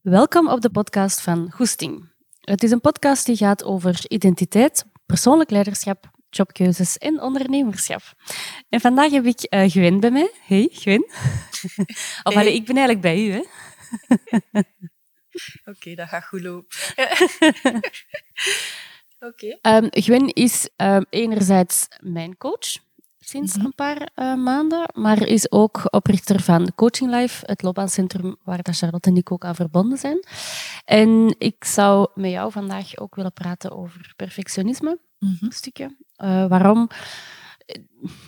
Welkom op de podcast van Goesting. Het is een podcast die gaat over identiteit, persoonlijk leiderschap, jobkeuzes en ondernemerschap. En vandaag heb ik uh, Gwen bij mij. Hey, Gwen. of hey. ik ben eigenlijk bij u, hè? Oké, okay, dat gaat goed lopen. Oké. Okay. Um, Gwen is um, enerzijds mijn coach sinds mm -hmm. een paar uh, maanden, maar is ook oprichter van Coaching Life, het loopbaancentrum waar dat Charlotte en ik ook aan verbonden zijn. En ik zou met jou vandaag ook willen praten over perfectionisme, mm -hmm. een stukje. Uh, waarom?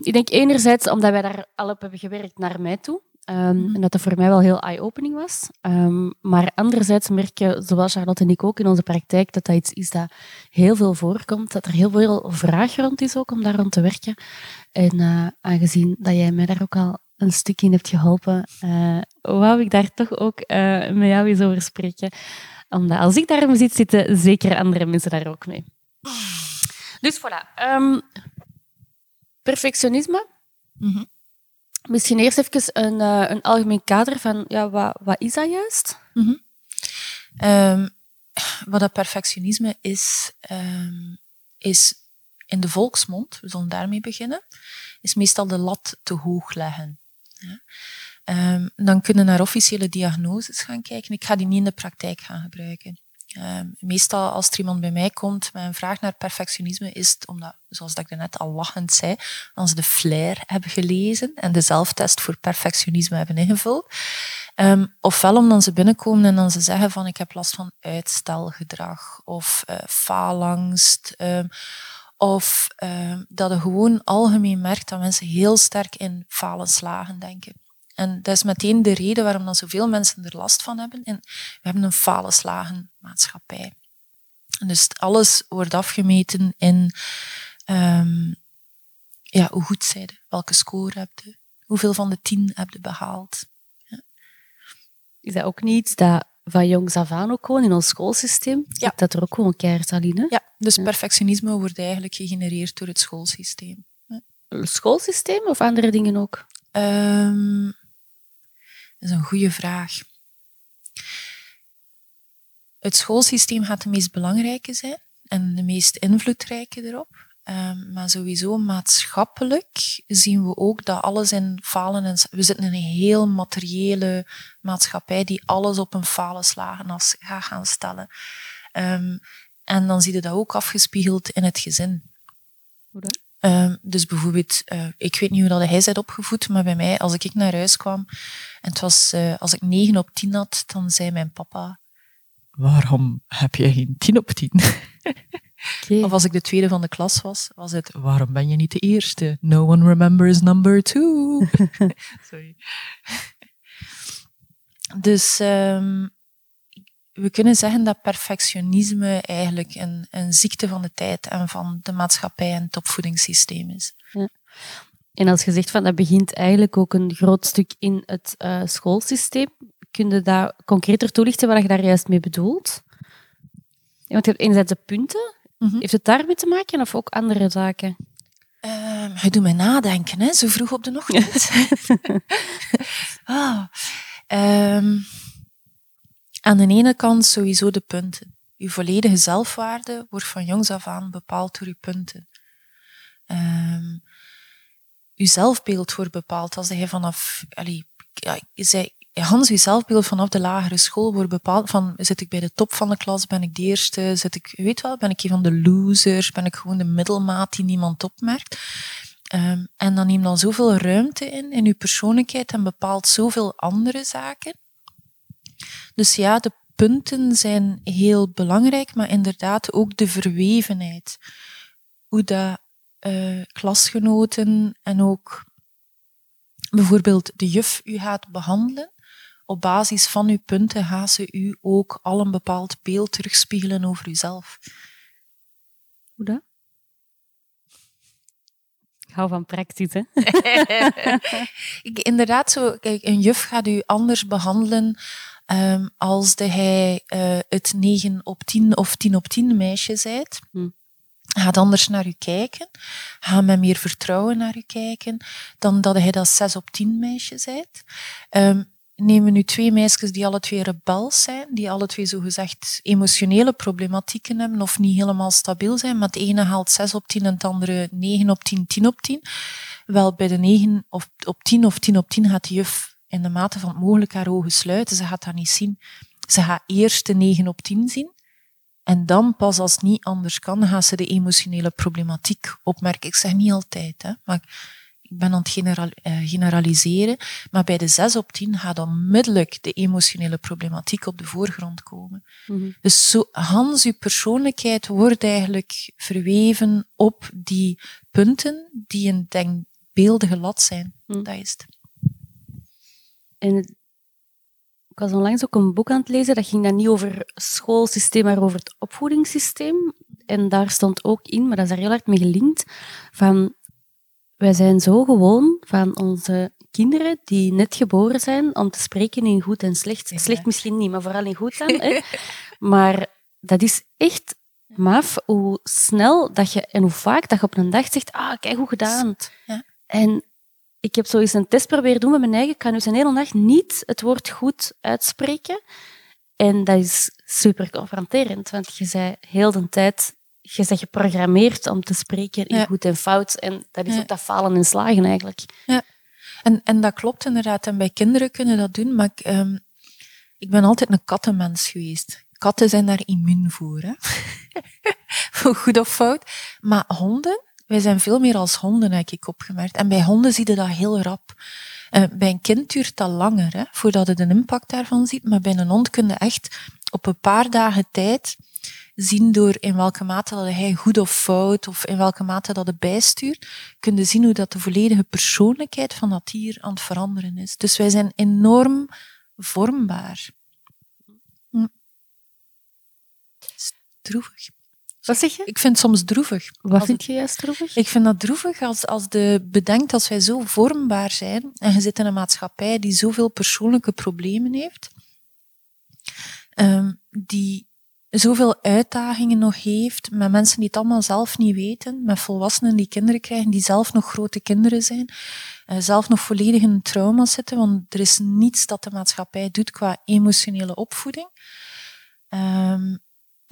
Ik denk enerzijds omdat wij daar al op hebben gewerkt naar mij toe. Um, en dat dat voor mij wel heel eye-opening was. Um, maar anderzijds merk je, zoals Charlotte en ik ook in onze praktijk, dat dat iets is dat heel veel voorkomt. Dat er heel veel vraag rond is ook om daar rond te werken. En uh, aangezien dat jij mij daar ook al een stuk in hebt geholpen, uh, wou ik daar toch ook uh, met jou eens over spreken. Omdat als ik daarom zit zitten, zeker andere mensen daar ook mee. Dus voilà. Um, perfectionisme. Mm -hmm. Misschien eerst even een, uh, een algemeen kader van ja, wat, wat is dat juist? Mm wat dat perfectionisme is, um, is in de volksmond, we zullen daarmee beginnen, is meestal de lat te hoog leggen. Ja. Um, dan kunnen naar officiële diagnoses gaan kijken. Ik ga die niet in de praktijk gaan gebruiken. Um, meestal als er iemand bij mij komt met een vraag naar perfectionisme, is het omdat, zoals ik net al lachend zei, als de flair hebben gelezen en de zelftest voor perfectionisme hebben ingevuld. Um, ofwel omdat ze binnenkomen en dan ze zeggen van ik heb last van uitstelgedrag of uh, faalangst. Um, of dat je gewoon algemeen merkt dat mensen heel sterk in falen slagen denken. En dat is meteen de reden waarom dan zoveel mensen er last van hebben. En we hebben een falenslagen maatschappij. En dus alles wordt afgemeten in um, ja, hoe goed zij welke score heb je, hoeveel van de tien heb je behaald. Ja. Is dat ook niet dat van jongs af aan ook gewoon in ons schoolsysteem, ja. dat er ook gewoon keihard al in? Ja, dus ja. perfectionisme wordt eigenlijk gegenereerd door het schoolsysteem. Ja. Het schoolsysteem of andere dingen ook? Um, dat is een goede vraag. Het schoolsysteem gaat de meest belangrijke zijn en de meest invloedrijke erop. Um, maar sowieso maatschappelijk zien we ook dat alles in falen en we zitten in een heel materiële maatschappij die alles op een falen slagen als gaat gaan stellen. Um, en dan zie je dat ook afgespiegeld in het gezin. Hoe? Um, dus bijvoorbeeld, uh, ik weet niet hoe dat hij bent opgevoed, maar bij mij, als ik naar huis kwam en het was, uh, als ik 9 op 10 had, dan zei mijn papa: Waarom heb je geen 10 op 10? Okay. Of als ik de tweede van de klas was, was het: Waarom ben je niet de eerste? No one remembers number two. Sorry. dus um, we kunnen zeggen dat perfectionisme eigenlijk een, een ziekte van de tijd en van de maatschappij en het opvoedingssysteem is. Ja. En als je zegt van dat begint eigenlijk ook een groot stuk in het uh, schoolsysteem, kun je dat concreter toelichten wat je daar juist mee bedoelt? Want je hebt enerzijds de punten. Mm -hmm. Heeft het daarmee te maken of ook andere zaken? Uh, je doet mij nadenken, hè, zo vroeg op de ochtend. ah, um, aan de ene kant sowieso de punten. Uw volledige zelfwaarde wordt van jongs af aan bepaald door uw punten. Um, uw zelfbeeld wordt bepaald als je vanaf, allee, ja, zei, Hans, uw zelfbeeld vanaf de lagere school wordt bepaald van, zit ik bij de top van de klas, ben ik de eerste, zit ik, weet wel, ben ik een van de losers, ben ik gewoon de middelmaat die niemand opmerkt. Um, en dan neemt dan zoveel ruimte in, in uw persoonlijkheid en bepaalt zoveel andere zaken. Dus ja, de punten zijn heel belangrijk, maar inderdaad ook de verwevenheid. Hoe dat uh, klasgenoten en ook bijvoorbeeld de juf u gaat behandelen. Op basis van uw punten gaat ze u ook al een bepaald beeld terugspiegelen over uzelf. Hoe dat? Ik hou van praktisch, hè? Inderdaad, zo, kijk, een juf gaat u anders behandelen um, als de hij uh, het 9 op 10 of 10 op 10 meisje zijt. Hm. Gaat anders naar u kijken. Ga met meer vertrouwen naar u kijken dan dat hij dat 6 op 10 meisje zijt. Um, nemen nu twee meisjes die alle twee rebels zijn, die alle twee zogezegd emotionele problematieken hebben of niet helemaal stabiel zijn, maar het ene haalt 6 op 10 en het andere 9 op 10, 10 op 10. Wel, bij de 9 of op 10 of 10 op 10 gaat de juf in de mate van het mogelijk haar ogen sluiten. Ze gaat dat niet zien. Ze gaat eerst de 9 op 10 zien. En dan pas als het niet anders kan, gaat ze de emotionele problematiek opmerken. Ik zeg niet altijd, hè, maar ik ben aan het general, uh, generaliseren. Maar bij de 6 op 10 gaat onmiddellijk de emotionele problematiek op de voorgrond komen. Mm -hmm. Dus zo, Hans, uw persoonlijkheid wordt eigenlijk verweven op die punten die een denkbeeldige lat zijn. Mm. Dat is het. En het, ik was onlangs ook een boek aan het lezen, dat ging dan niet over het schoolsysteem, maar over het opvoedingssysteem. En daar stond ook in, maar dat is daar heel hard mee gelinkt, van wij zijn zo gewoon van onze kinderen die net geboren zijn om te spreken in goed en slecht. Slecht misschien niet, maar vooral in goed dan. hè. Maar dat is echt maf hoe snel dat je, en hoe vaak dat je op een dag zegt, ah, kijk hoe gedaan. Ja. En ik heb zo eens een test proberen doen met mijn eigen. Ik kan dus een hele dag niet het woord goed uitspreken. En dat is super confronterend, want je zei heel de tijd, je bent geprogrammeerd om te spreken in goed en fout. En dat is ook dat falen en slagen eigenlijk. Ja, en, en dat klopt inderdaad. En bij kinderen kunnen dat doen, maar ik, um, ik ben altijd een kattenmens geweest. Katten zijn daar immuun voor, hè? voor goed of fout. Maar honden, wij zijn veel meer als honden, heb ik opgemerkt. En bij honden zie je dat heel rap. Bij een kind duurt dat langer, hè, voordat je de impact daarvan ziet. Maar bij een hond kun je echt op een paar dagen tijd zien door in welke mate dat hij goed of fout, of in welke mate dat hij bijstuurt, kun je zien hoe dat de volledige persoonlijkheid van dat dier aan het veranderen is. Dus wij zijn enorm vormbaar. Hm. Droevig. Wat zeg je? Ik vind het soms droevig. Wat vind je juist droevig? Ik vind dat droevig als, als de bedenkt als wij zo vormbaar zijn en je zit in een maatschappij die zoveel persoonlijke problemen heeft, um, die zoveel uitdagingen nog heeft, met mensen die het allemaal zelf niet weten, met volwassenen die kinderen krijgen, die zelf nog grote kinderen zijn, uh, zelf nog volledig in trauma zitten, want er is niets dat de maatschappij doet qua emotionele opvoeding. Um,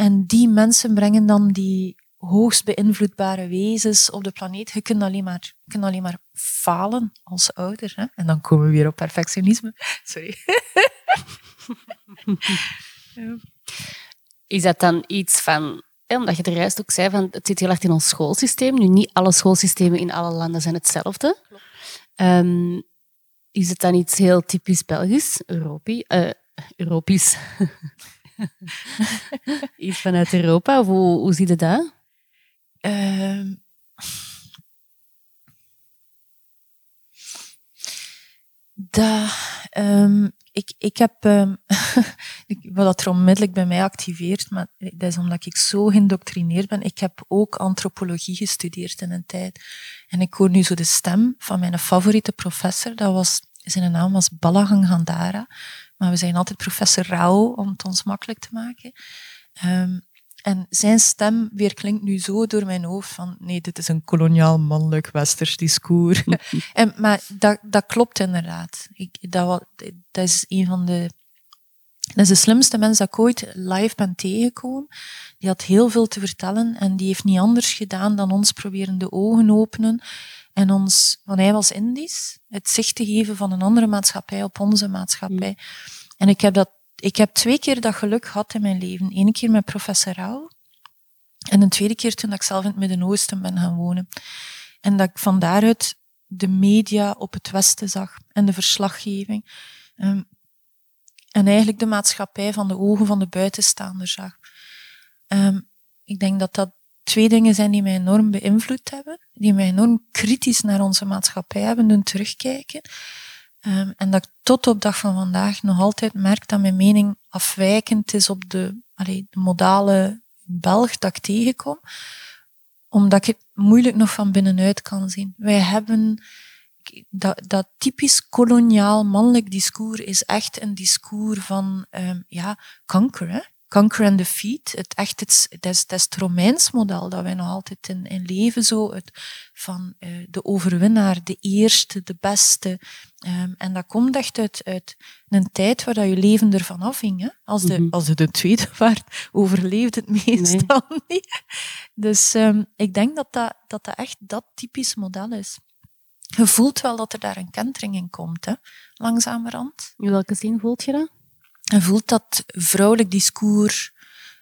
en die mensen brengen dan die hoogst beïnvloedbare wezens op de planeet. Je kunt alleen maar, kunt alleen maar falen als ouder. Hè? En dan komen we weer op perfectionisme. Sorry. Is dat dan iets van omdat je er juist ook zei, van, het zit heel erg in ons schoolsysteem. Nu, niet alle schoolsystemen in alle landen zijn hetzelfde. Um, is het dan iets heel typisch Belgisch, Europi, uh, Europisch? Iets vanuit Europa, hoe, hoe zie je dat? Uh, dat um, ik, ik heb, um, wat er onmiddellijk bij mij activeert, maar dat is omdat ik zo geïndoctrineerd ben. Ik heb ook antropologie gestudeerd in een tijd. En ik hoor nu zo de stem van mijn favoriete professor. Dat was, zijn naam was Balagang Gandara. Maar we zijn altijd professor Rauw om het ons makkelijk te maken. Um, en zijn stem weer klinkt nu zo door mijn hoofd van nee, dit is een koloniaal mannelijk westers discours. en, maar dat, dat klopt inderdaad. Ik, dat, dat is een van de dat is de slimste mens dat ik ooit live ben tegengekomen. Die had heel veel te vertellen en die heeft niet anders gedaan dan ons proberen de ogen openen en ons, want hij was Indisch, het zicht te geven van een andere maatschappij op onze maatschappij. En ik heb, dat, ik heb twee keer dat geluk gehad in mijn leven. Eén keer met professor Rauw en een tweede keer toen ik zelf in het Midden-Oosten ben gaan wonen. En dat ik van daaruit de media op het Westen zag en de verslaggeving. Um, en eigenlijk de maatschappij van de ogen van de buitenstaander zag. Um, ik denk dat dat twee dingen zijn die mij enorm beïnvloed hebben, die mij enorm kritisch naar onze maatschappij hebben doen terugkijken. Um, en dat ik tot op dag van vandaag nog altijd merk dat mijn mening afwijkend is op de, de modale Belg dat ik tegenkom, omdat ik het moeilijk nog van binnenuit kan zien. Wij hebben dat, dat typisch koloniaal mannelijk discours is echt een discours van um, ja, kanker. Conquer and Defeat, het echt het, is, het, Romeins model dat wij nog altijd in, in leven, zo, het, van uh, de overwinnaar, de eerste, de beste. Um, en dat komt echt uit, uit een tijd waar dat je leven ervan afhing. Hè? Als, de, mm -hmm. als je de tweede waard, overleeft het meestal nee. niet. Dus um, ik denk dat dat, dat dat echt dat typisch model is. Je voelt wel dat er daar een kentering in komt, hè? langzamerhand. In welke zin voelt je dat? En voelt dat vrouwelijk discours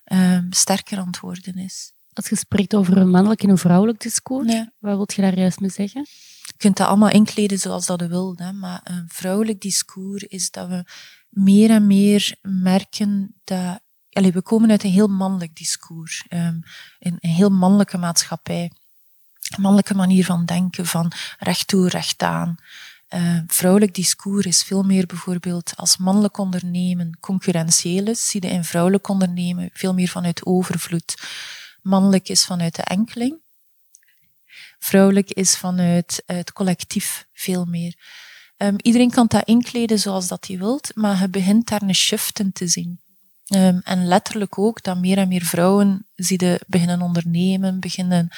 um, sterker aan het worden is. Als je spreekt over een mannelijk en een vrouwelijk discours, wat wil je daar juist mee zeggen? Je kunt dat allemaal inkleden zoals dat je wilt, hè, maar een vrouwelijk discours is dat we meer en meer merken dat... Allez, we komen uit een heel mannelijk discours, um, een, een heel mannelijke maatschappij. Een mannelijke manier van denken, van recht toe, recht aan. Uh, vrouwelijk discours is veel meer bijvoorbeeld als mannelijk ondernemen concurrentieel is, zie je in vrouwelijk ondernemen veel meer vanuit overvloed. Mannelijk is vanuit de enkeling. Vrouwelijk is vanuit het collectief veel meer. Um, iedereen kan dat inkleden zoals dat hij wilt, maar je begint daar een shift in te zien. Um, en letterlijk ook dat meer en meer vrouwen zie je beginnen ondernemen, beginnen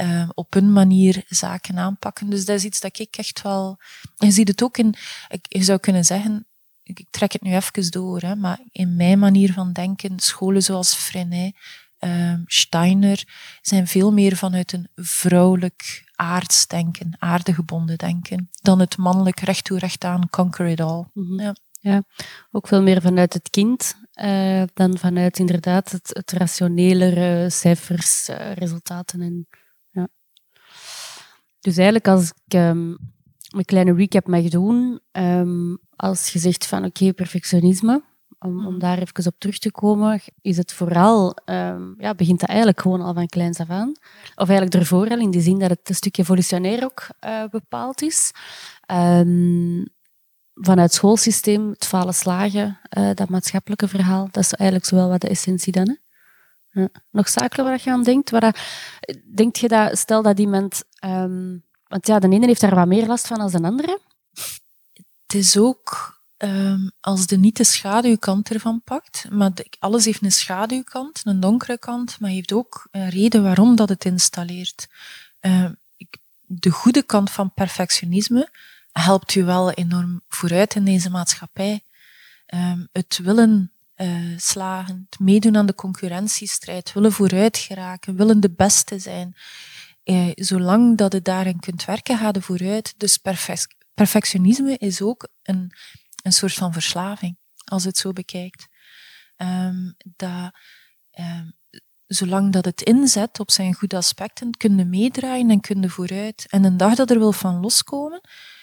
uh, op hun manier zaken aanpakken. Dus dat is iets dat ik echt wel... Je ziet het ook in... Ik, je zou kunnen zeggen, ik trek het nu even door, hè, maar in mijn manier van denken, scholen zoals Freinet, uh, Steiner, zijn veel meer vanuit een vrouwelijk aards denken, aardegebonden denken, dan het mannelijk recht toe recht aan, conquer it all. Mm -hmm. ja. ja. ook veel meer vanuit het kind uh, dan vanuit inderdaad het, het rationelere cijfers, uh, resultaten en dus eigenlijk als ik um, een kleine recap mag doen, um, als je zegt van oké, okay, perfectionisme, om, om mhm. daar even op terug te komen, is het vooral, um, ja, begint het eigenlijk gewoon al van kleins af aan. Of eigenlijk ervoor al, in die zin dat het een stukje evolutionair ook uh, bepaald is. Um, vanuit het schoolsysteem, het falen slagen, uh, dat maatschappelijke verhaal, dat is eigenlijk zowel wat de essentie dan. Hè? Nog zaken waar je aan denkt? Waar denk je dat, stel dat iemand... Um, want ja, de ene heeft daar wat meer last van dan de andere. Het is ook um, als de niet de schaduwkant ervan pakt, maar alles heeft een schaduwkant, een donkere kant, maar heeft ook een reden waarom dat het installeert. Ik, de goede kant van perfectionisme helpt u wel enorm vooruit in deze maatschappij. Het willen uh, slagen, meedoen aan de concurrentiestrijd, willen vooruit geraken, willen de beste zijn. Uh, zolang dat je daarin kunt werken, ga je vooruit. Dus perfect, perfectionisme is ook een, een soort van verslaving, als het zo bekijkt. Um, dat, um, zolang dat het inzet op zijn goede aspecten, kun je meedraaien en kun je vooruit. En een dag dat er wil van loskomen,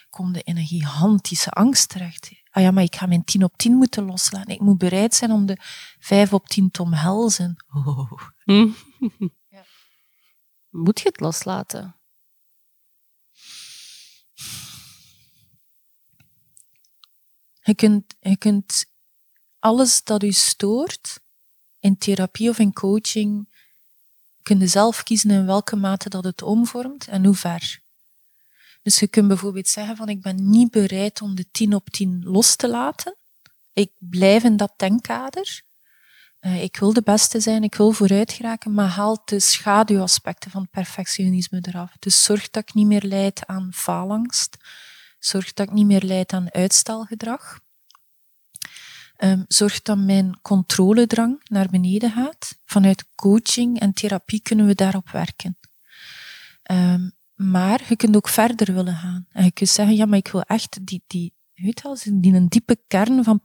kom je in een gigantische angst terecht ah ja, maar ik ga mijn 10 op 10 moeten loslaten. Ik moet bereid zijn om de 5 op 10 te omhelzen. Oh. ja. Moet je het loslaten? Je kunt, je kunt alles dat u stoort, in therapie of in coaching, kun je zelf kiezen in welke mate dat het omvormt en hoe ver. Dus je kunt bijvoorbeeld zeggen van ik ben niet bereid om de 10 op 10 los te laten. Ik blijf in dat denkkader. Uh, ik wil de beste zijn, ik wil vooruit geraken, maar haal de schaduwaspecten van perfectionisme eraf. Dus zorg dat ik niet meer leid aan faalangst. Zorg dat ik niet meer leid aan uitstelgedrag. Um, zorg dat mijn controledrang naar beneden gaat. Vanuit coaching en therapie kunnen we daarop werken. Um, maar je kunt ook verder willen gaan. En je kunt zeggen, ja, maar ik wil echt die, die, weet je die een diepe kern van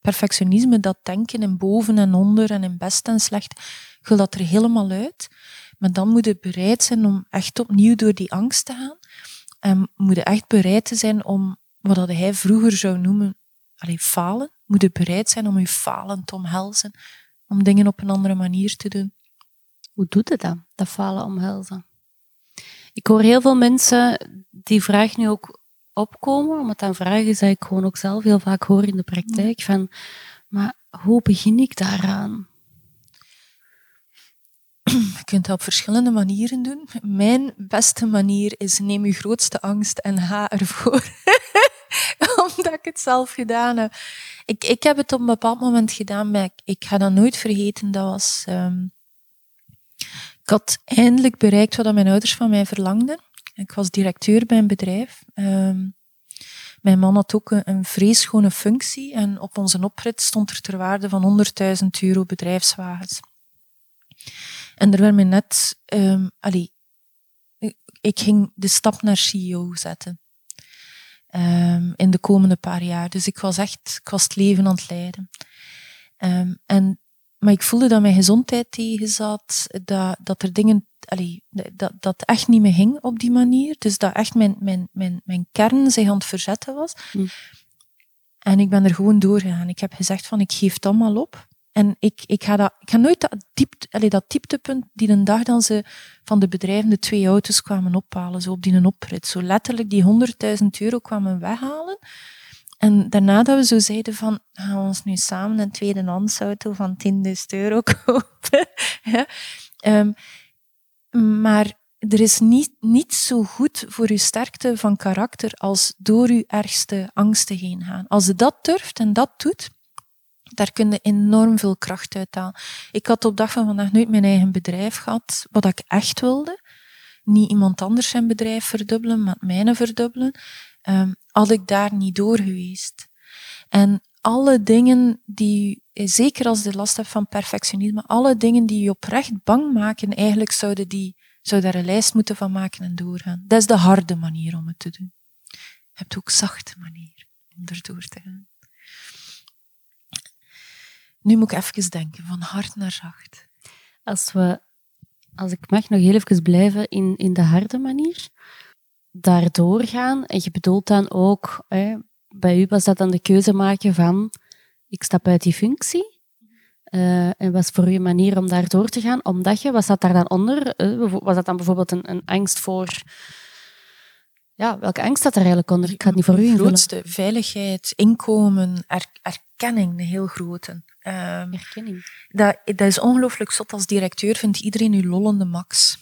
perfectionisme, dat denken in boven en onder en in best en slecht, ik wil dat er helemaal uit. Maar dan moet je bereid zijn om echt opnieuw door die angst te gaan. En moet je echt bereid te zijn om, wat hij vroeger zou noemen, alleen falen. Moet je bereid zijn om je falen te omhelzen. Om dingen op een andere manier te doen. Hoe doet het dan, dat falen omhelzen? Ik hoor heel veel mensen die vraag nu ook opkomen, omdat dan vragen is dat ik gewoon ook zelf heel vaak hoor in de praktijk van, maar hoe begin ik daaraan? Je kunt dat op verschillende manieren doen. Mijn beste manier is neem je grootste angst en ga ervoor. Om omdat ik het zelf gedaan heb. Ik, ik heb het op een bepaald moment gedaan, maar ik, ik ga dat nooit vergeten. Dat was... ehm, had eindelijk bereikt wat mijn ouders van mij verlangden. Ik was directeur bij een bedrijf. Ehm, mijn man had ook een, een functie en op onze oprit stond er ter waarde van 100.000 euro bedrijfswagens. En er werd me net, ehm allee, ik- ik ging de stap naar CEO zetten. Ehm, in de komende paar jaar. Dus ik was echt, ik was het leven aan het leiden. En, maar ik voelde dat mijn gezondheid tegenzat, dat, dat er dingen, allee, dat, dat echt niet meer ging op die manier. Dus dat echt mijn, mijn, mijn, mijn kern zich aan het verzetten was. Hm. En ik ben er gewoon doorgegaan. Ik heb gezegd van, ik geef het allemaal op. En ik, ik, ga dat, ik ga nooit dat, diep, allee, dat dieptepunt die een dag dan ze van de bedrijven de twee auto's kwamen ophalen, zo op die een oprit. Zo letterlijk die 100.000 euro kwamen weghalen. En daarna dat we zo zeiden van, gaan we ons nu samen een tweedehands auto van 10.000 euro kopen. ja. Ehm, maar er is niet, niet zo goed voor uw sterkte van karakter als door uw ergste angsten heen gaan. Als je dat durft en dat doet, daar kun je enorm veel kracht uit halen. Ik had op dag van vandaag nooit mijn eigen bedrijf gehad, wat ik echt wilde. Niet iemand anders zijn bedrijf verdubbelen, maar het mijne verdubbelen. Ehm, had ik daar niet door geweest. En alle dingen die, eh, zeker als je last hebt van perfectionisme, alle dingen die je oprecht bang maken, eigenlijk zouden die, zou daar een lijst moeten van maken en doorgaan. Dat is de harde manier om het te doen. Je hebt ook zachte manieren om erdoor te gaan. Nu moet ik even denken, van hard naar zacht. Als, we, als ik mag nog heel even blijven in, in de harde manier, daardoor gaan, en je bedoelt dan ook, hè, bij u was dat dan de keuze maken van, ik stap uit die functie, eh, en was voor een manier om daardoor te gaan, omdat je, was dat daar dan onder? eh, was dat dan bijvoorbeeld een, een angst voor, ja, welke angst zat er eigenlijk onder? Ik ga het niet voor u invullen. grootste veiligheid, inkomen, er- erkenning, een heel grote. Ehm, Erkenning. dat, dat is ongelooflijk zot. Als directeur vindt iedereen u lollende max.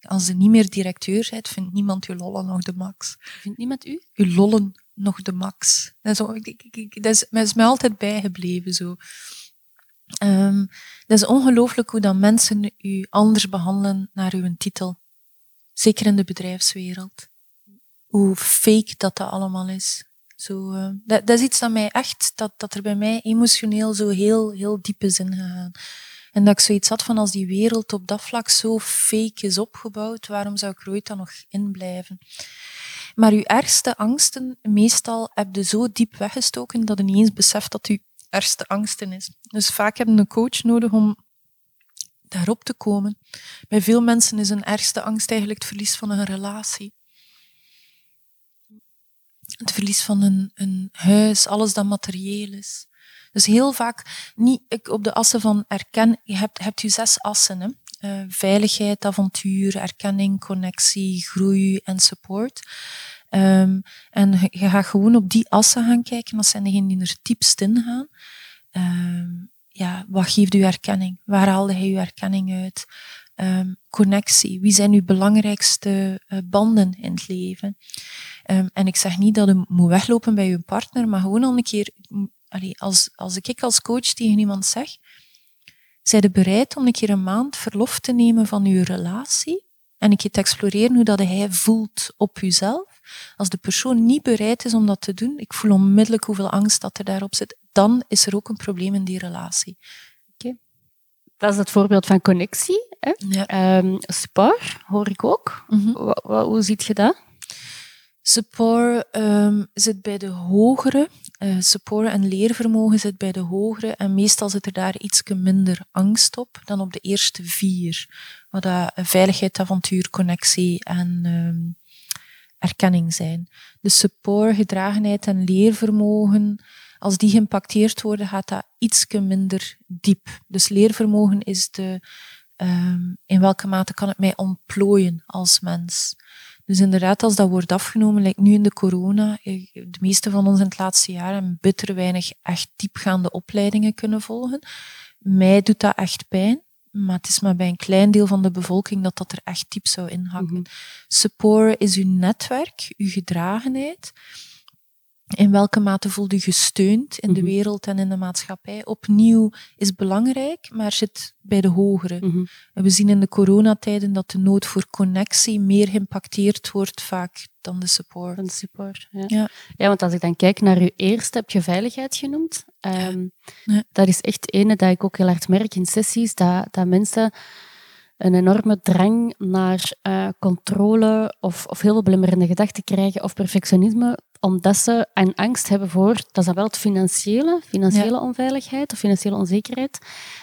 Als je niet meer directeur bent, vindt niemand u lollen nog de max. Vindt niemand u? U lollen nog de max. Dat is, dat is, dat is mij altijd bijgebleven zo. Ehm, dat is ongelooflijk hoe dat mensen u anders behandelen naar uw titel. Zeker in de bedrijfswereld. Hoe fake dat dat allemaal is. Zo, eh, dat, dat is iets dat mij echt, dat, dat er bij mij emotioneel zo heel, heel diep is ingegaan. En dat ik zoiets had van als die wereld op dat vlak zo fake is opgebouwd, waarom zou ik er ooit dan nog in blijven? Maar uw ergste angsten, meestal heb je zo diep weggestoken dat je niet eens beseft dat uw ergste angsten is. Dus vaak hebben een coach nodig om daarop te komen. Bij veel mensen is een ergste angst eigenlijk het verlies van een relatie. Het verlies van een, huis, alles dat materieel is. Dus heel vaak niet ik, op de assen van erken. Je hebt, hebt je zes assen. Hè? Eh, veiligheid, avontuur, erkenning, connectie, groei en support. Ehm, en je je gaat gewoon op die assen gaan kijken. Dat zijn degenen die er diepst in gaan. Ehm, ja, wat geeft u erkenning? Waar haalde hij uw erkenning uit? Ehm, connectie. Wie zijn uw belangrijkste eh, banden in het leven? Ehm, en ik zeg niet dat je moet weglopen bij je partner, maar gewoon al een keer, mm, allee, als, als ik als coach tegen iemand zeg, zijn je bereid om een keer een maand verlof te nemen van uw relatie en een keer te exploreren hoe dat hij voelt op uzelf? Als de persoon niet bereid is om dat te doen, ik voel onmiddellijk hoeveel angst dat er daarop zit, dan is er ook een probleem in die relatie. Dat is het voorbeeld van connectie. Hè? Ja. Ehm, spar hoor ik ook. Mhm. Hoe ziet je dat? Support ehm, zit bij de hogere. eh, support en leervermogen zit bij de hogere. En meestal zit er daar iets minder angst op dan op de eerste vier. Wat dat veiligheid, avontuur, connectie en ehm, erkenning zijn. De support, gedragenheid en leervermogen, als die geïmpacteerd worden, gaat dat iets minder diep. Dus leervermogen is de, ehm, in welke mate kan het mij ontplooien als mens. Dus inderdaad, als dat wordt afgenomen, lijkt nu in de corona, eh, de meeste van ons in het laatste jaar hebben bitter weinig echt diepgaande opleidingen kunnen volgen. Mij doet dat echt pijn, maar het is maar bij een klein deel van de bevolking dat dat er echt diep zou inhakken. Mhm. Support is uw netwerk, uw gedragenheid. In welke mate voel je gesteund in de Mhm. wereld en in de maatschappij? Opnieuw is belangrijk, maar zit bij de hogere. Mhm. En we zien in de coronatijden dat de nood voor connectie meer geïmpacteerd wordt vaak dan de support. De support. Ja. Ja. ja, want als ik dan kijk naar uw eerste, heb je veiligheid genoemd. Ja. Dat is echt ene dat ik ook heel hard merk in sessies, dat, dat mensen een enorme drang naar eh, controle of, of heel veel belemmerende gedachten krijgen of perfectionisme, omdat ze een angst hebben voor, dat is dan wel het financiële, financiële onveiligheid of financiële onzekerheid.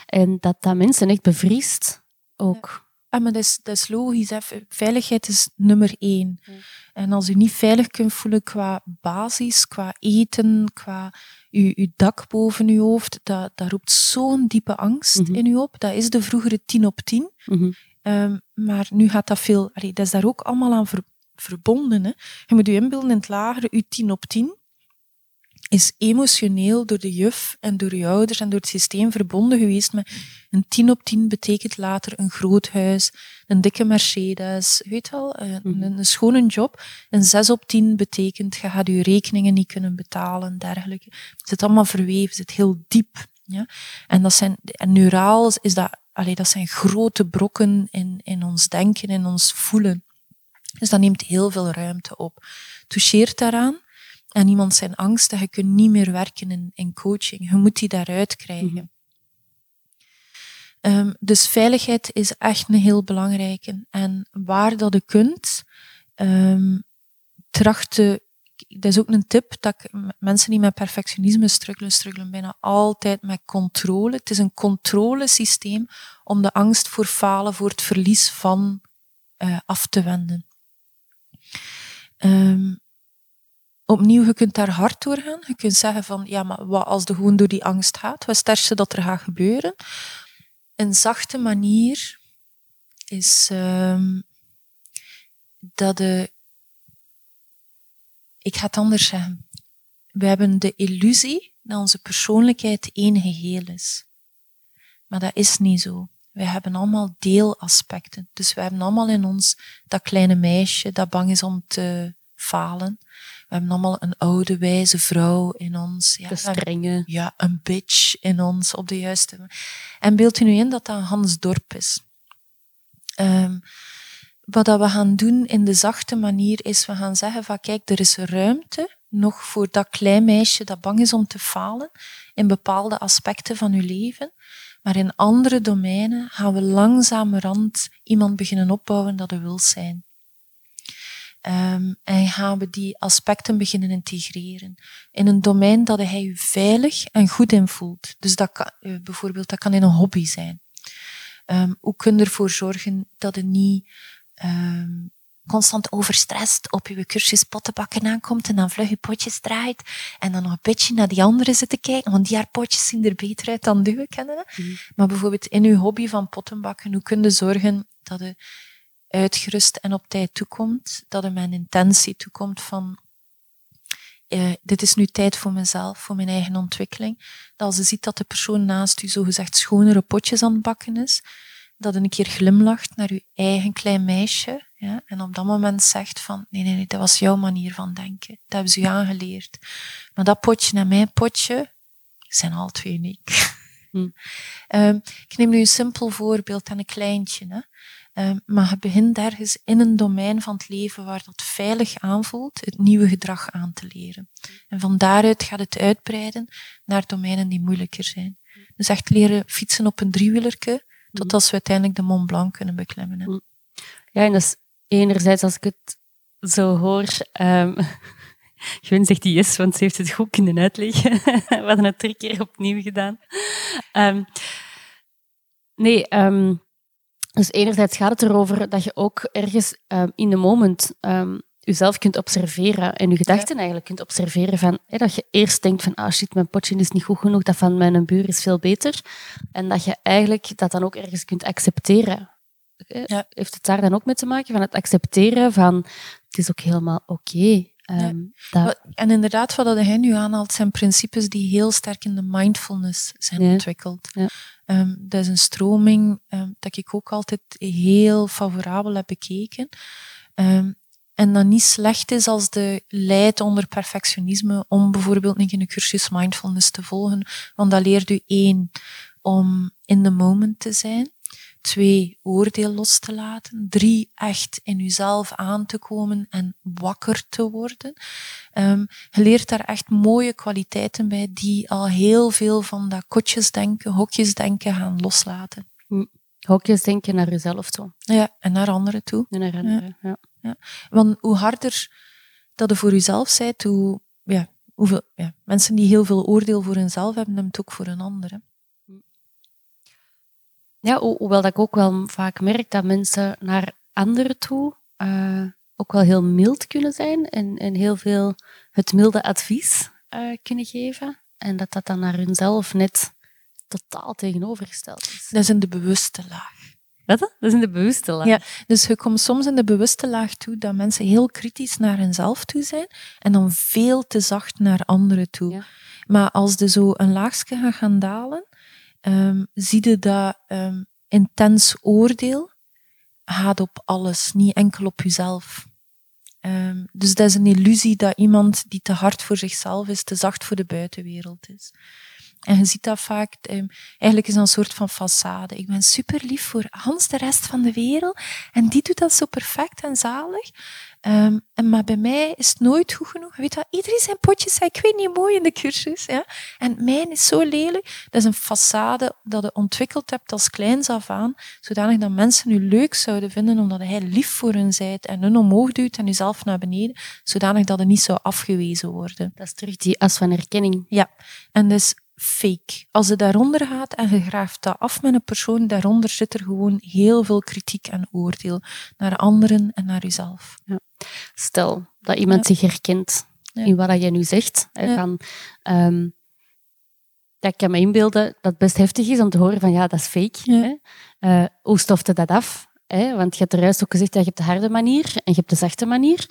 En dat dat mensen echt bevriest ook. Ah, maar dat is, dat is logisch. Hè. Veiligheid is nummer één. Ja. En als u niet veilig kunt voelen qua basis, qua eten, qua uw, uw dak boven uw hoofd, dat, dat roept zo'n diepe angst Mhm. in u op. Dat is de vroegere 10 op 10. Mhm. Ehm, maar nu gaat dat veel... Allee, dat is daar ook allemaal aan ver- verbonden. Hè. Je moet je inbeelden in het lagere, uw 10 op 10 is emotioneel door de juf en door je ouders en door het systeem verbonden geweest met een 10 op 10 betekent later een groot huis, een dikke Mercedes, weet wel, een, Mhm. een, schone job. Een 6 op 10 betekent je gaat je rekeningen niet kunnen betalen, dergelijke. Het zit allemaal verweven, het zit heel diep. Ja? En, dat zijn, en neuraal is dat, allee, dat zijn grote brokken in, in ons denken, in ons voelen. Dus dat neemt heel veel ruimte op. Toucheert daaraan en iemand zijn angsten, je kunt niet meer werken in, in coaching. Je moet die daaruit krijgen. Mhm. Ehm, dus veiligheid is echt een heel belangrijke. En waar dat je kunt, ehm tracht te... Dat is ook een tip, dat ik, mensen die met perfectionisme struggelen, struggelen bijna altijd met controle. Het is een controlesysteem om de angst voor falen, voor het verlies van eh, af te wenden. Ehm, opnieuw, je kunt daar hard door gaan. Je kunt zeggen van, ja, maar wat als je gewoon door die angst gaat? Wat is het dat er gaat gebeuren? Een zachte manier is ehm, dat de... Ik ga het anders zeggen. We hebben de illusie dat onze persoonlijkheid één geheel is. Maar dat is niet zo. Wij hebben allemaal deelaspecten. Dus we hebben allemaal in ons dat kleine meisje dat bang is om te falen. We hebben allemaal een oude, wijze vrouw in ons. Ja, De we strenge. ja, een bitch in ons op de juiste. En beeld u nu in dat dat Hans Dorp is. Ehm, wat dat we gaan doen in de zachte manier is, we gaan zeggen van kijk, er is ruimte nog voor dat klein meisje dat bang is om te falen in bepaalde aspecten van uw leven. Maar in andere domeinen gaan we langzamerhand iemand beginnen opbouwen dat er wil zijn. Ehm, en gaan we die aspecten beginnen integreren in een domein dat hij je veilig en goed in voelt. Dus dat kan, eh, bijvoorbeeld, dat kan in een hobby zijn. Ehm, hoe kun je ervoor zorgen dat je niet ehm, constant overstrest op je cursus pottenbakken aankomt en dan vlug je potjes draait en dan nog een beetje naar die anderen zit te kijken, want die haar potjes zien er beter uit dan duwen, kennen we? Mhm. Maar bijvoorbeeld in je hobby van pottenbakken, hoe kun je zorgen dat je uitgerust en op tijd toekomt, dat je met een intentie toekomt van eh, dit is nu tijd voor mezelf, voor mijn eigen ontwikkeling. Dat als je ziet dat de persoon naast u zogezegd schonere potjes aan het bakken is, dat een keer glimlacht naar je eigen klein meisje. Ja, en op dat moment zegt van, nee, nee, nee, dat was jouw manier van denken. Dat hebben ze je aangeleerd. Maar dat potje en mijn potje zijn al twee uniek. Hm. Ehm, ik neem nu een simpel voorbeeld en een kleintje. Hè. Ehm, maar je begint ergens in een domein van het leven waar dat veilig aanvoelt, het nieuwe gedrag aan te leren. En van daaruit gaat het uitbreiden naar domeinen die moeilijker zijn. Dus echt leren fietsen op een driewielerke, tot als we uiteindelijk de Mont Blanc kunnen beklimmen. Hè. Ja, en dat is enerzijds, als ik het zo hoor, ehm Gwen zegt die yes, want ze heeft het goed kunnen uitleggen. We hadden het drie keer opnieuw gedaan. Ehm, nee, ehm, dus enerzijds gaat het erover dat je ook ergens in de moment jezelf kunt observeren en je gedachten eigenlijk kunt observeren van hè, dat je eerst denkt van ah shit, mijn potje is niet goed genoeg, dat van mijn buur is veel beter. En dat je eigenlijk dat dan ook ergens kunt accepteren. Ja. Heeft het daar dan ook mee te maken van het accepteren van het is ook helemaal oké. Ehm, dat- En inderdaad, wat hij nu aanhaalt, zijn principes die heel sterk in de mindfulness zijn Ja. ontwikkeld. Ja. Ehm, dat is een stroming ehm, dat ik ook altijd heel favorabel heb bekeken. En dat niet slecht is als de leidt onder perfectionisme om bijvoorbeeld niet in een cursus mindfulness te volgen. Want dat leert u één, om in the moment te zijn. Twee, oordeel los te laten. Drie, echt in uzelf aan te komen en wakker te worden. Um, je leert daar echt mooie kwaliteiten bij die al heel veel van dat kotjesdenken, hokjesdenken gaan loslaten. Hm. Hokjesdenken naar jezelf toe. Ja, en naar anderen toe. En naar anderen, ja. ja. Want hoe harder dat je voor jezelf bent, hoe, ja, hoeveel, ja, mensen die heel veel oordeel voor hunzelf hebben, hebben het ook voor een ander. Ja, hoewel dat ik ook wel vaak merk dat mensen naar anderen toe uh, ook wel heel mild kunnen zijn en, en heel veel het milde advies uh, kunnen geven. En dat dat dan naar hunzelf net totaal tegenovergesteld is. Dat is in de bewuste laag. Wat? Dat is in de bewuste laag. Ja, dus je komt soms in de bewuste laag toe dat mensen heel kritisch naar hunzelf toe zijn en dan veel te zacht naar anderen toe. Ja. Maar als de zo een laagje gaan dalen, um, zie je dat um, intens oordeel gaat op alles, niet enkel op jezelf. Um, dus dat is een illusie dat iemand die te hard voor zichzelf is, te zacht voor de buitenwereld is. En je ziet dat vaak, eigenlijk is dat een soort van façade. Ik ben super lief voor Hans, de rest van de wereld. En die doet dat zo perfect en zalig. Um, en maar bij mij is het nooit goed genoeg. Weet wat, iedereen zijn potjes ik weet niet, mooi in de cursus. Ja? En mijn is zo lelijk. Dat is een façade dat je ontwikkeld hebt als kleins af aan, zodanig dat mensen u leuk zouden vinden omdat hij lief voor hun zijt en hun omhoog duwt en uzelf naar beneden, zodanig dat het niet zou afgewezen worden. Dat is terug die as van herkenning. Ja, en dus fake. Als je daaronder gaat en je graaft dat af met een persoon, daaronder zit er gewoon heel veel kritiek en oordeel naar anderen en naar jezelf. Ja. Stel dat iemand zich herkent in wat jij nu zegt. Hè, van, um, dat ik kan me inbeelden dat het best heftig is om te horen van ja, dat is fake. Hè? Uh, hoe stofte dat af? Hè? Want je hebt er juist ook gezegd, dat je hebt de harde manier en je hebt de zachte manier.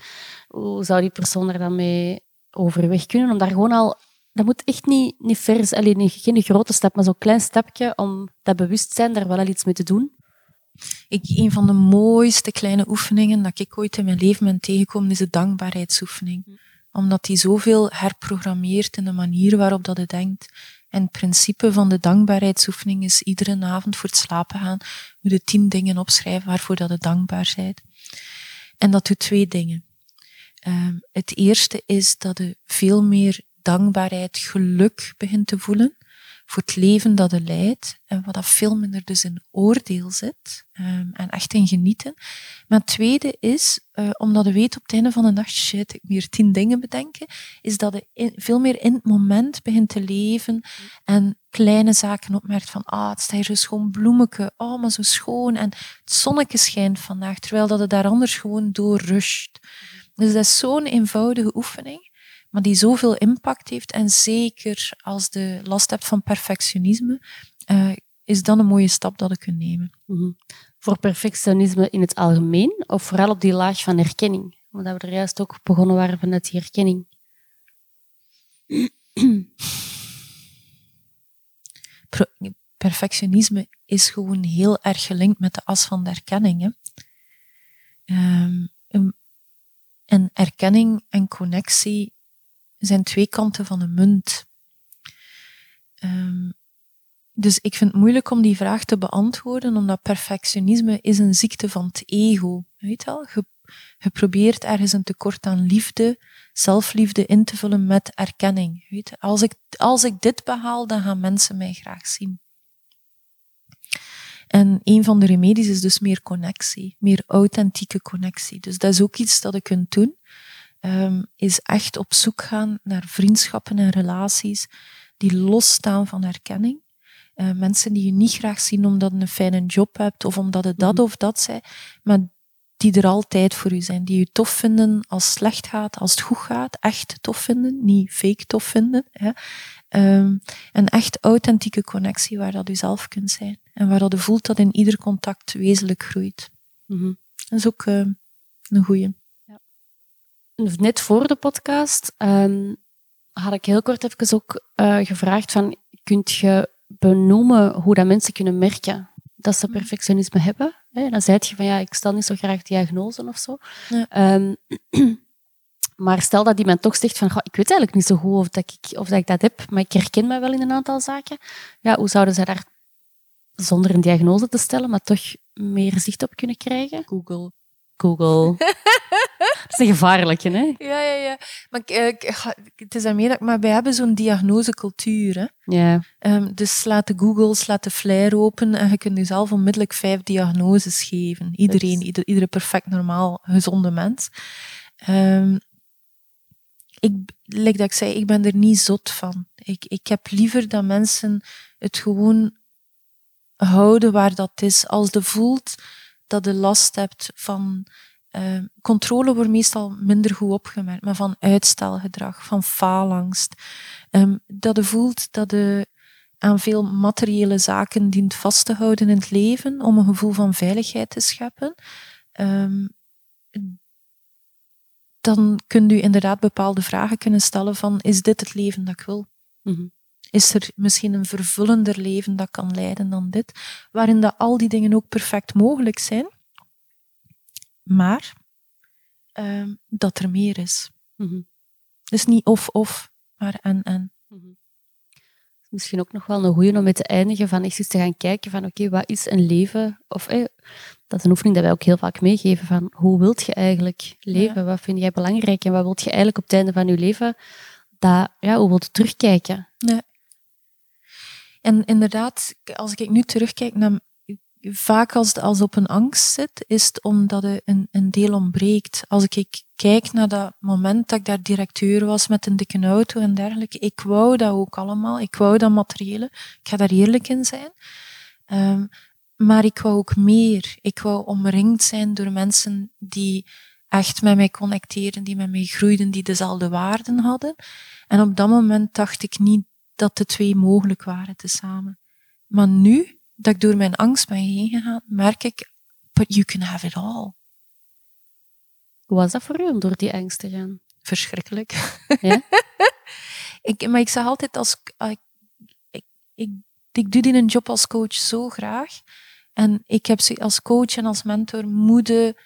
Hoe zou die persoon er dan mee overweg kunnen om daar gewoon al dat moet echt niet, niet vers, alleen geen grote stap, maar zo'n klein stapje om dat bewustzijn daar wel al iets mee te doen. Ik, een van de mooiste kleine oefeningen dat ik ooit in mijn leven ben tegengekomen, is de dankbaarheidsoefening. Hm. Omdat die zoveel herprogrammeert in de manier waarop dat je denkt. En het principe van de dankbaarheidsoefening is iedere avond voor het slapen gaan, moet je tien dingen opschrijven waarvoor dat je dankbaar bent. En dat doet twee dingen. Um, het eerste is dat je veel meer dankbaarheid, geluk begint te voelen voor het leven dat je leidt en wat dat veel minder dus in oordeel zit um, en echt in genieten. Maar het tweede is, uh, omdat je weet op het einde van de nacht, shit, ik meer tien dingen bedenken, is dat je veel meer in het moment begint te leven en kleine zaken opmerkt van, ah, het staat hier zo schoon bloemetje, oh, maar zo schoon en het zonnetje schijnt vandaag, terwijl dat het daar anders gewoon door rust. Dus dat is zo'n eenvoudige oefening maar die zoveel impact heeft. En zeker als de last hebt van perfectionisme, uh, is dan een mooie stap dat ik kunt nemen. Mm Voor perfectionisme in het algemeen, of vooral op die laag van herkenning? Omdat we er juist ook begonnen waren vanuit die herkenning. Perfectionisme is gewoon heel erg gelinkt met de as van de erkenning. Hè? Um, en erkenning en connectie zijn twee kanten van een munt. Um, dus ik vind het moeilijk om die vraag te beantwoorden, omdat perfectionisme is een ziekte van het ego. Weet je wel? Je, probeert ergens een tekort aan liefde, zelfliefde in te vullen met erkenning. Weet je? Als, ik, als ik dit behaal, dan gaan mensen mij graag zien. En een van de remedies is dus meer connectie, meer authentieke connectie. Dus dat is ook iets dat je kunt doen um, is echt op zoek gaan naar vriendschappen en relaties die losstaan van herkenning. Uh, mensen die je niet graag zien omdat je een fijne job hebt of omdat het dat mhm. of dat zijn, maar die er altijd voor u zijn, die je tof vinden als het slecht gaat, als het goed gaat, echt tof vinden, niet fake tof vinden. Hè. Um, een echt authentieke connectie waar dat u zelf kunt zijn en waar dat u voelt dat in ieder contact wezenlijk groeit. Mm -hmm. Dat is ook uh, een goeie net voor de podcast um, had ik heel kort even ook uh, gevraagd van, kunt je benoemen hoe dat mensen kunnen merken dat ze perfectionisme hebben? Hè, dan zei je van ja, ik stel niet zo graag diagnose of zo. Ja. Ehm, maar stel dat iemand toch zegt van, "Goh, ik weet eigenlijk niet zo goed of, dat ik, of dat ik dat heb, maar ik herken me wel in een aantal zaken. Ja, hoe zouden zij daar zonder een diagnose te stellen, maar toch meer zicht op kunnen krijgen? Google. Google. dat is een gevaarlijke, hè? Ja, ja, ja. Maar ik, eh, ik- het is daarmee dat maar wij hebben zo'n diagnosecultuur. Hè? Ja. Ehm, dus slaat de Google, slaat de Flair open en je kunt jezelf onmiddellijk vijf diagnoses geven. Iedereen, ieder, iedere perfect normaal, gezonde mens. Ehm, ik, like dat ik zei, ik ben er niet zot van. Ik, ik heb liever dat mensen het gewoon houden waar dat is. Als je voelt dat je last hebt van... ehm, controle wordt meestal minder goed opgemerkt, maar van uitstelgedrag, van faalangst. Ehm, dat je voelt dat je aan veel materiële zaken dient vast te houden in het leven om een gevoel van veiligheid te scheppen. Ehm, dan kunt u inderdaad bepaalde vragen kunnen stellen van, is dit het leven dat ik wil? Mhm. Is er misschien een vervullender leven dat kan leiden dan dit? Waarin dat al die dingen ook perfect mogelijk zijn, maar ehm, dat er meer is. Mhm. Dus niet of-of, maar en-en. Mhm. Misschien ook nog wel een goeie om mee te eindigen van echt eens te gaan kijken van oké, wat is een leven? Of eh, dat is een oefening dat wij ook heel vaak meegeven van hoe wilt je eigenlijk leven? Wat vind jij belangrijk en wat wilt je eigenlijk op het einde van je leven? Dat, ja, hoe wilt je terugkijken? En inderdaad, als ik nu terugkijk naar vaak als het als op een angst zit, is het omdat er een, een deel ontbreekt. Als ik kijk naar dat moment dat ik daar directeur was met een dikke auto en dergelijke, ik wou dat ook allemaal. Ik wou dat materiële. Ik ga daar eerlijk in zijn. Ehm, maar ik wou ook meer. Ik wou omringd zijn door mensen die echt met mij connecteerden, die met mij groeiden, die dezelfde waarden hadden. En op dat moment dacht ik niet dat de twee mogelijk waren tezamen. Maar nu dat ik door mijn angst ben heen gegaan, merk ik, but you can have it all. Hoe was dat voor u om door die angst te gaan? Verschrikkelijk. Ja? ik, maar ik zeg altijd, als, ah, ik, ik, ik, ik doe die een job als coach zo graag. En ik heb ze als coach en als mentor moeten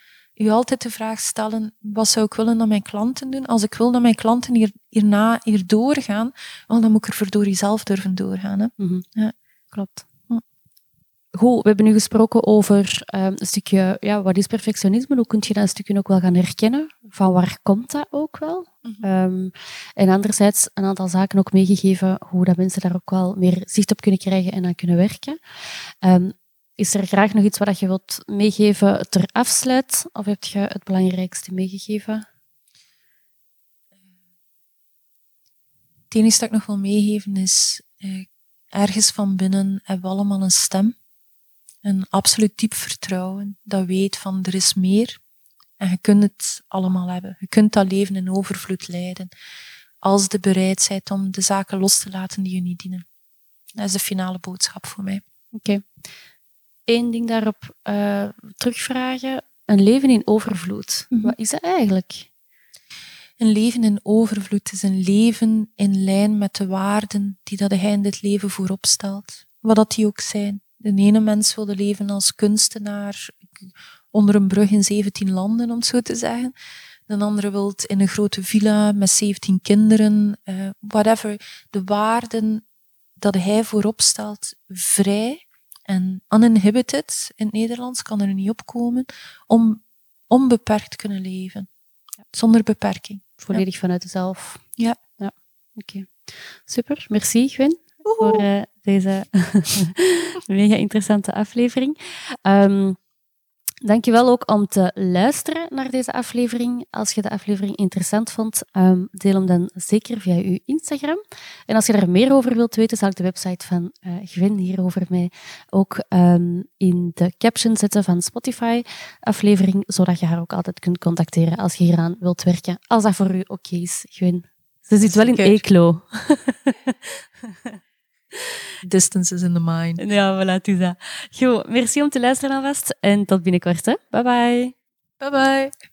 u altijd de vraag stellen, wat zou ik willen dat mijn klanten doen? Als ik wil dat mijn klanten hier, hierna hier doorgaan, wel, dan moet ik er verdorie zelf durven doorgaan. Hè? Mhm. Ja. Klopt. Hm. Goed, we hebben nu gesproken over ehm, een stukje, ja, wat is perfectionisme? Hoe kun je dat een stukje ook wel gaan herkennen? Van waar komt dat ook wel? Mhm. Ehm, en anderzijds een aantal zaken ook meegegeven, hoe dat mensen daar ook wel meer zicht op kunnen krijgen en aan kunnen werken. Ehm, is er graag nog iets wat je wilt meegeven ter afsluit? Of heb je het belangrijkste meegegeven? Het enige dat ik nog wil meegeven is, eh, ergens van binnen hebben we allemaal een stem. Een absoluut diep vertrouwen, dat weet van er is meer. En je kunt het allemaal hebben. Je kunt dat leven in overvloed leiden. Als je bereid bent om de zaken los te laten die je niet dienen. Dat is de finale boodschap voor mij. Oké. Eén ding daarop eh, terugvragen. Een leven in overvloed. Mhm. Wat is dat eigenlijk? Een leven in overvloed is een leven in lijn met de waarden die dat hij in dit leven voorop stelt. Wat dat die ook zijn. De ene mens wilde leven als kunstenaar onder een brug in 17 landen, om het zo te zeggen. De andere wil in een grote villa met 17 kinderen. eh, whatever. De waarden dat hij voorop stelt, vrij en uninhibited in het Nederlands, kan er niet opkomen, om onbeperkt kunnen leven. Zonder beperking. Volledig vanuit jezelf. Ja. Ja, oké. Super. Merci, Gwen, voor eh, deze mega interessante aflevering. Ehm dankjewel ook om te luisteren naar deze aflevering. Als je de aflevering interessant vond, ehm, deel hem dan zeker via uw Instagram. En als je er meer over wilt weten, zal ik de website van eh Gwen hierover mij ook ehm, in de caption zetten van Spotify-aflevering, zodat je haar ook altijd kunt contacteren als je hieraan wilt werken. Als dat voor u oké is, Gwen. Ze zit wel in Zeker. Eeklo. Distance is in the mind. Ja, voilà, het is dat. Goed, merci om te luisteren alvast en tot binnenkort. Hè. Bye bye. Bye bye.